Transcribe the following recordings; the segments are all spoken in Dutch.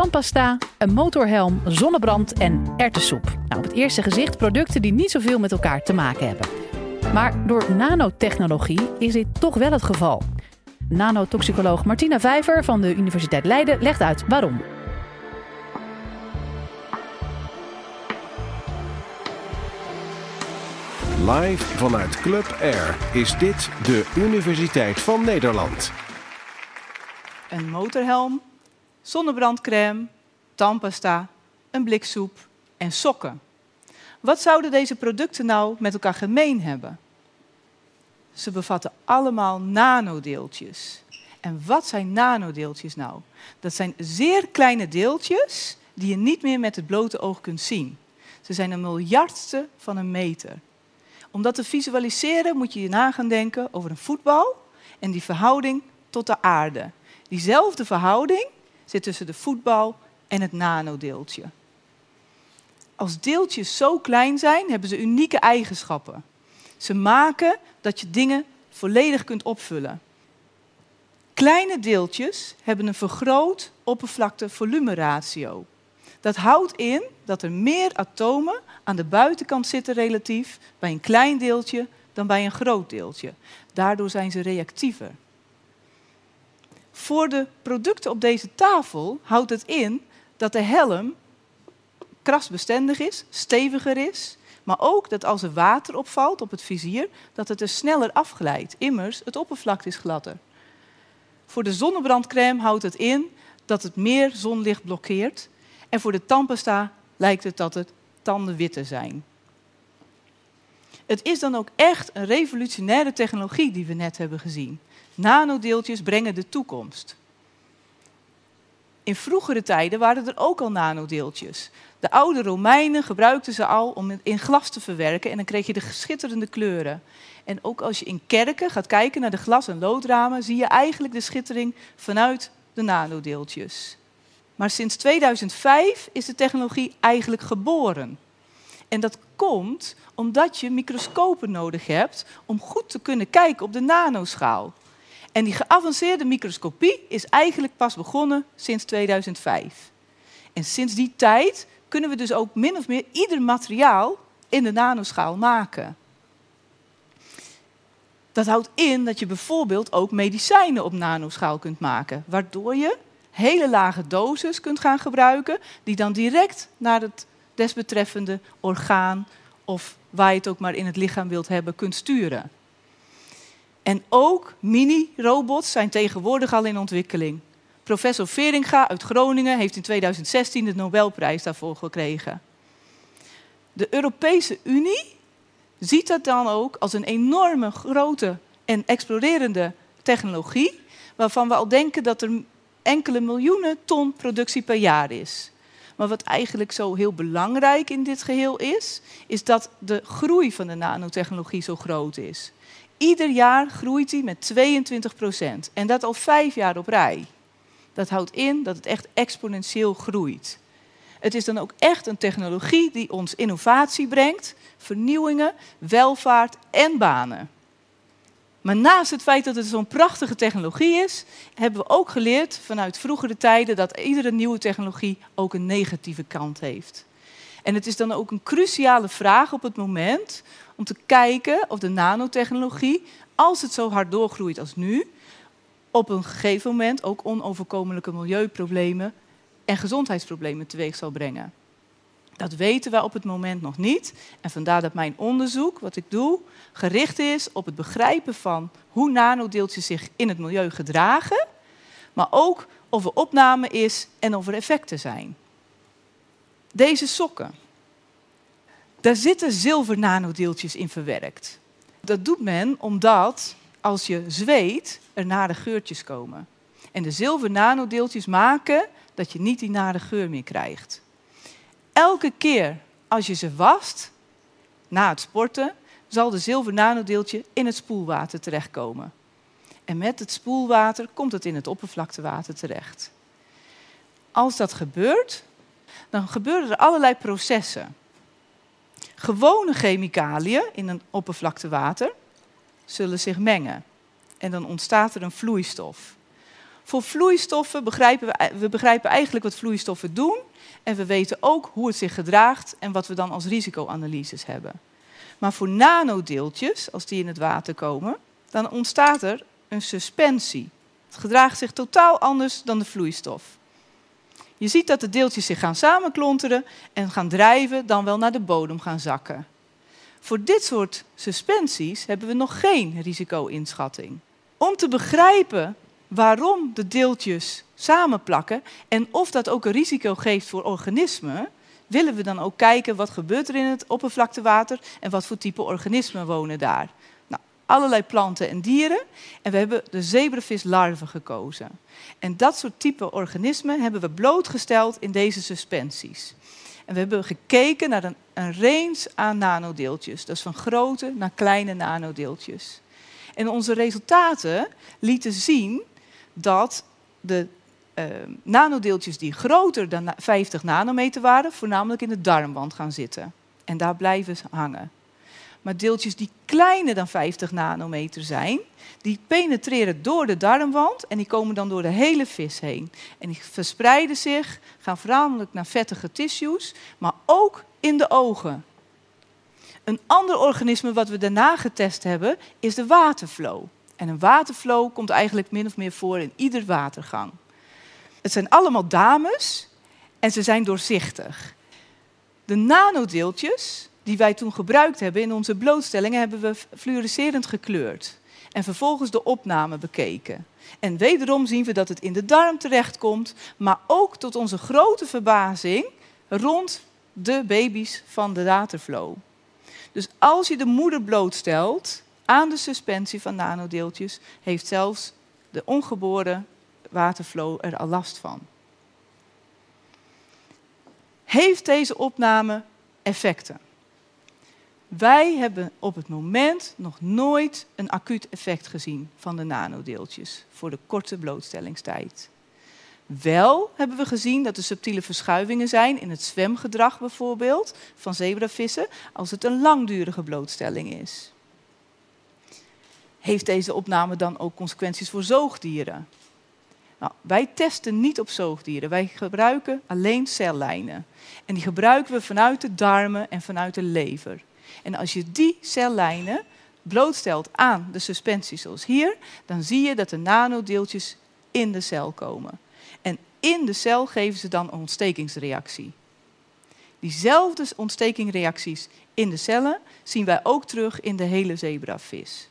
tandpasta, een motorhelm, zonnebrand en ertessoep. Nou, op het eerste gezicht producten die niet zoveel met elkaar te maken hebben. Maar door nanotechnologie is dit toch wel het geval. Nanotoxicoloog Martina Vijver van de Universiteit Leiden legt uit waarom. Live vanuit Club Air is dit de Universiteit van Nederland. Een motorhelm, zonnebrandcrème, tandpasta, een blik soep en sokken. Wat zouden deze producten nou met elkaar gemeen hebben? Ze bevatten allemaal nanodeeltjes. En wat zijn nanodeeltjes nou? Dat zijn zeer kleine deeltjes die je niet meer met het blote oog kunt zien. Ze zijn een miljardste van een meter. Om dat te visualiseren moet je je na gaan denken over een voetbal en die verhouding tot de aarde. Diezelfde verhouding zit tussen de voetbal en het nanodeeltje. Als deeltjes zo klein zijn, hebben ze unieke eigenschappen. Ze maken dat je dingen volledig kunt opvullen. Kleine deeltjes hebben een vergroot oppervlakte-volumeratio. Dat houdt in dat er meer atomen aan de buitenkant zitten relatief bij een klein deeltje dan bij een groot deeltje. Daardoor zijn ze reactiever. Voor de producten op deze tafel houdt het in dat de helm krasbestendig is, steviger is, maar ook dat als er water opvalt op het vizier, dat het er sneller afglijdt. Immers, het oppervlak is gladder. Voor de zonnebrandcrème houdt het in dat het meer zonlicht blokkeert. En voor de tandpasta lijkt het dat het tanden witter zijn. Het is dan ook echt een revolutionaire technologie die we net hebben gezien. Nanodeeltjes brengen de toekomst. In vroegere tijden waren er ook al nanodeeltjes. De oude Romeinen gebruikten ze al om in glas te verwerken en dan kreeg je de schitterende kleuren. En ook als je in kerken gaat kijken naar de glas- en loodramen, zie je eigenlijk de schittering vanuit de nanodeeltjes. Maar sinds 2005 is de technologie eigenlijk geboren. En dat komt omdat je microscopen nodig hebt om goed te kunnen kijken op de nanoschaal. En die geavanceerde microscopie is eigenlijk pas begonnen sinds 2005. En sinds die tijd kunnen we dus ook min of meer ieder materiaal in de nanoschaal maken. Dat houdt in dat je bijvoorbeeld ook medicijnen op nanoschaal kunt maken, waardoor je hele lage doses kunt gaan gebruiken, die dan direct naar het desbetreffende orgaan of waar je het ook maar in het lichaam wilt hebben, kunt sturen. En ook mini-robots zijn tegenwoordig al in ontwikkeling. Professor Veringa uit Groningen heeft in 2016 de Nobelprijs daarvoor gekregen. De Europese Unie ziet dat dan ook als een enorme grote en explorerende technologie, waarvan we al denken dat er enkele miljoenen ton productie per jaar is. Maar wat eigenlijk zo heel belangrijk in dit geheel is, is dat de groei van de nanotechnologie zo groot is. Ieder jaar groeit die met 22 procent. En dat al vijf jaar op rij. Dat houdt in dat het echt exponentieel groeit. Het is dan ook echt een technologie die ons innovatie brengt, vernieuwingen, welvaart en banen. Maar naast het feit dat het zo'n prachtige technologie is, hebben we ook geleerd vanuit vroegere tijden dat iedere nieuwe technologie ook een negatieve kant heeft. En het is dan ook een cruciale vraag op het moment om te kijken of de nanotechnologie, als het zo hard doorgroeit als nu, op een gegeven moment ook onoverkomelijke milieuproblemen en gezondheidsproblemen teweeg zal brengen. Dat weten wij op het moment nog niet. En vandaar dat mijn onderzoek, wat ik doe, gericht is op het begrijpen van hoe nanodeeltjes zich in het milieu gedragen, maar ook of er opname is en of er effecten zijn. Deze sokken, daar zitten zilver nanodeeltjes in verwerkt. Dat doet men omdat als je zweet er nare geurtjes komen. En de zilver nanodeeltjes maken dat je niet die nare geur meer krijgt. Elke keer als je ze wast, na het sporten, zal de zilver nanodeeltje in het spoelwater terechtkomen. En met het spoelwater komt het in het oppervlaktewater terecht. Als dat gebeurt, dan gebeuren er allerlei processen. Gewone chemicaliën in een oppervlaktewater zullen zich mengen. En dan ontstaat er een vloeistof. Voor vloeistoffen begrijpen we, we begrijpen eigenlijk wat vloeistoffen doen. En we weten ook hoe het zich gedraagt en wat we dan als risicoanalyses hebben. Maar voor nanodeeltjes, als die in het water komen, dan ontstaat er een suspensie. Het gedraagt zich totaal anders dan de vloeistof. Je ziet dat de deeltjes zich gaan samenklonteren en gaan drijven, dan wel naar de bodem gaan zakken. Voor dit soort suspensies hebben we nog geen risico-inschatting. Om te begrijpen waarom de deeltjes samenplakken en of dat ook een risico geeft voor organismen, willen we dan ook kijken wat gebeurt er in het oppervlaktewater en wat voor type organismen wonen daar. Nou, allerlei planten en dieren en we hebben de zebravislarven gekozen. En dat soort type organismen hebben we blootgesteld in deze suspensies. En we hebben gekeken naar een, een range aan nanodeeltjes, dus van grote naar kleine nanodeeltjes. En onze resultaten lieten zien dat de uh, nanodeeltjes die groter dan 50 nanometer waren, voornamelijk in de darmwand gaan zitten. En daar blijven hangen. Maar deeltjes die kleiner dan 50 nanometer zijn, die penetreren door de darmwand en die komen dan door de hele vis heen. En die verspreiden zich, gaan voornamelijk naar vettige tissues, maar ook in de ogen. Een ander organisme wat we daarna getest hebben, is de waterflow. En een waterflow komt eigenlijk min of meer voor in ieder watergang. Het zijn allemaal dames en ze zijn doorzichtig. De nanodeeltjes die wij toen gebruikt hebben in onze blootstellingen, hebben we fluorescerend gekleurd. En vervolgens de opname bekeken. En wederom zien we dat het in de darm terechtkomt, maar ook tot onze grote verbazing rond de baby's van de waterflow. Dus als je de moeder blootstelt aan de suspensie van nanodeeltjes, heeft zelfs de ongeboren waterflow er al last van. Heeft deze opname effecten? Wij hebben op het moment nog nooit een acuut effect gezien van de nanodeeltjes voor de korte blootstellingstijd. Wel hebben we gezien dat er subtiele verschuivingen zijn in het zwemgedrag bijvoorbeeld van zebravissen als het een langdurige blootstelling is. Heeft deze opname dan ook consequenties voor zoogdieren? Nou, wij testen niet op zoogdieren. Wij gebruiken alleen cellijnen. En die gebruiken we vanuit de darmen en vanuit de lever. En als je die cellijnen blootstelt aan de suspensie zoals hier, dan zie je dat de nanodeeltjes in de cel komen. En in de cel geven ze dan een ontstekingsreactie. Diezelfde ontstekingsreacties in de cellen zien wij ook terug in de hele zebravis.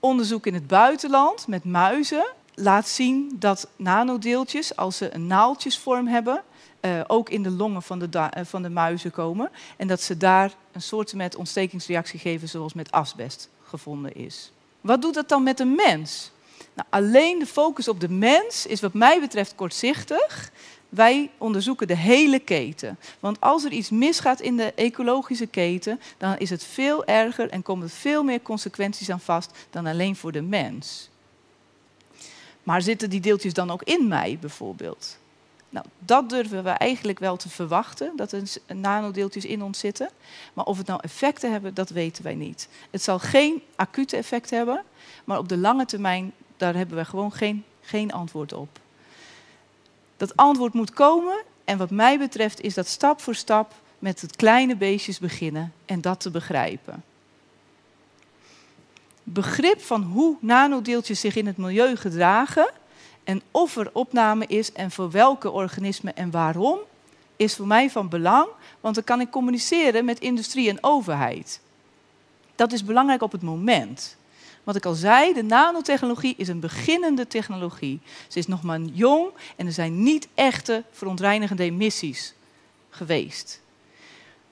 Onderzoek in het buitenland met muizen laat zien dat nanodeeltjes, als ze een naaldjesvorm hebben, uh, ook in de longen van de, uh, van de muizen komen. En dat ze daar een soort met ontstekingsreactie geven, zoals met asbest gevonden is. Wat doet dat dan met een mens? Nou, alleen de focus op de mens is wat mij betreft kortzichtig. Wij onderzoeken de hele keten. Want als er iets misgaat in de ecologische keten, dan is het veel erger en komen er veel meer consequenties aan vast dan alleen voor de mens. Maar zitten die deeltjes dan ook in mij bijvoorbeeld? Nou, dat durven we eigenlijk wel te verwachten, dat er nanodeeltjes in ons zitten. Maar of het nou effecten hebben, dat weten wij niet. Het zal geen acute effect hebben, maar op de lange termijn, daar hebben we gewoon geen, geen antwoord op. Dat antwoord moet komen en wat mij betreft is dat stap voor stap met het kleine beestjes beginnen en dat te begrijpen. Begrip van hoe nanodeeltjes zich in het milieu gedragen en of er opname is en voor welke organismen en waarom, is voor mij van belang, want dan kan ik communiceren met industrie en overheid. Dat is belangrijk op het moment. Wat ik al zei, de nanotechnologie is een beginnende technologie. Ze is nog maar jong en er zijn niet echte verontreinigende emissies geweest.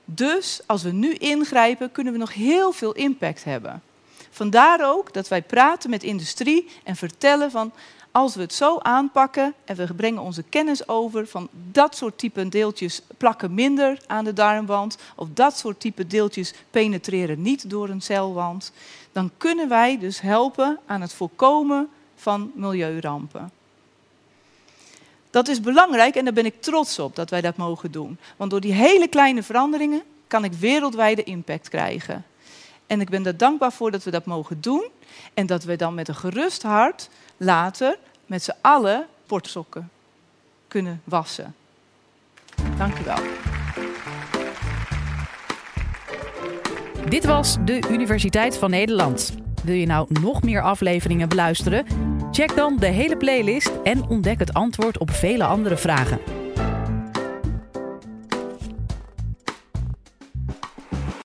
Dus als we nu ingrijpen, kunnen we nog heel veel impact hebben. Vandaar ook dat wij praten met industrie en vertellen van als we het zo aanpakken en we brengen onze kennis over van dat soort type deeltjes plakken minder aan de darmwand of dat soort type deeltjes penetreren niet door een celwand, dan kunnen wij dus helpen aan het voorkomen van milieurampen. Dat is belangrijk en daar ben ik trots op dat wij dat mogen doen. Want door die hele kleine veranderingen kan ik wereldwijde impact krijgen. En ik ben er dankbaar voor dat we dat mogen doen en dat we dan met een gerust hart later met z'n allen sportsokken kunnen wassen. Dank u wel. Dit was de Universiteit van Nederland. Wil je nou nog meer afleveringen beluisteren? Check dan de hele playlist en ontdek het antwoord op vele andere vragen.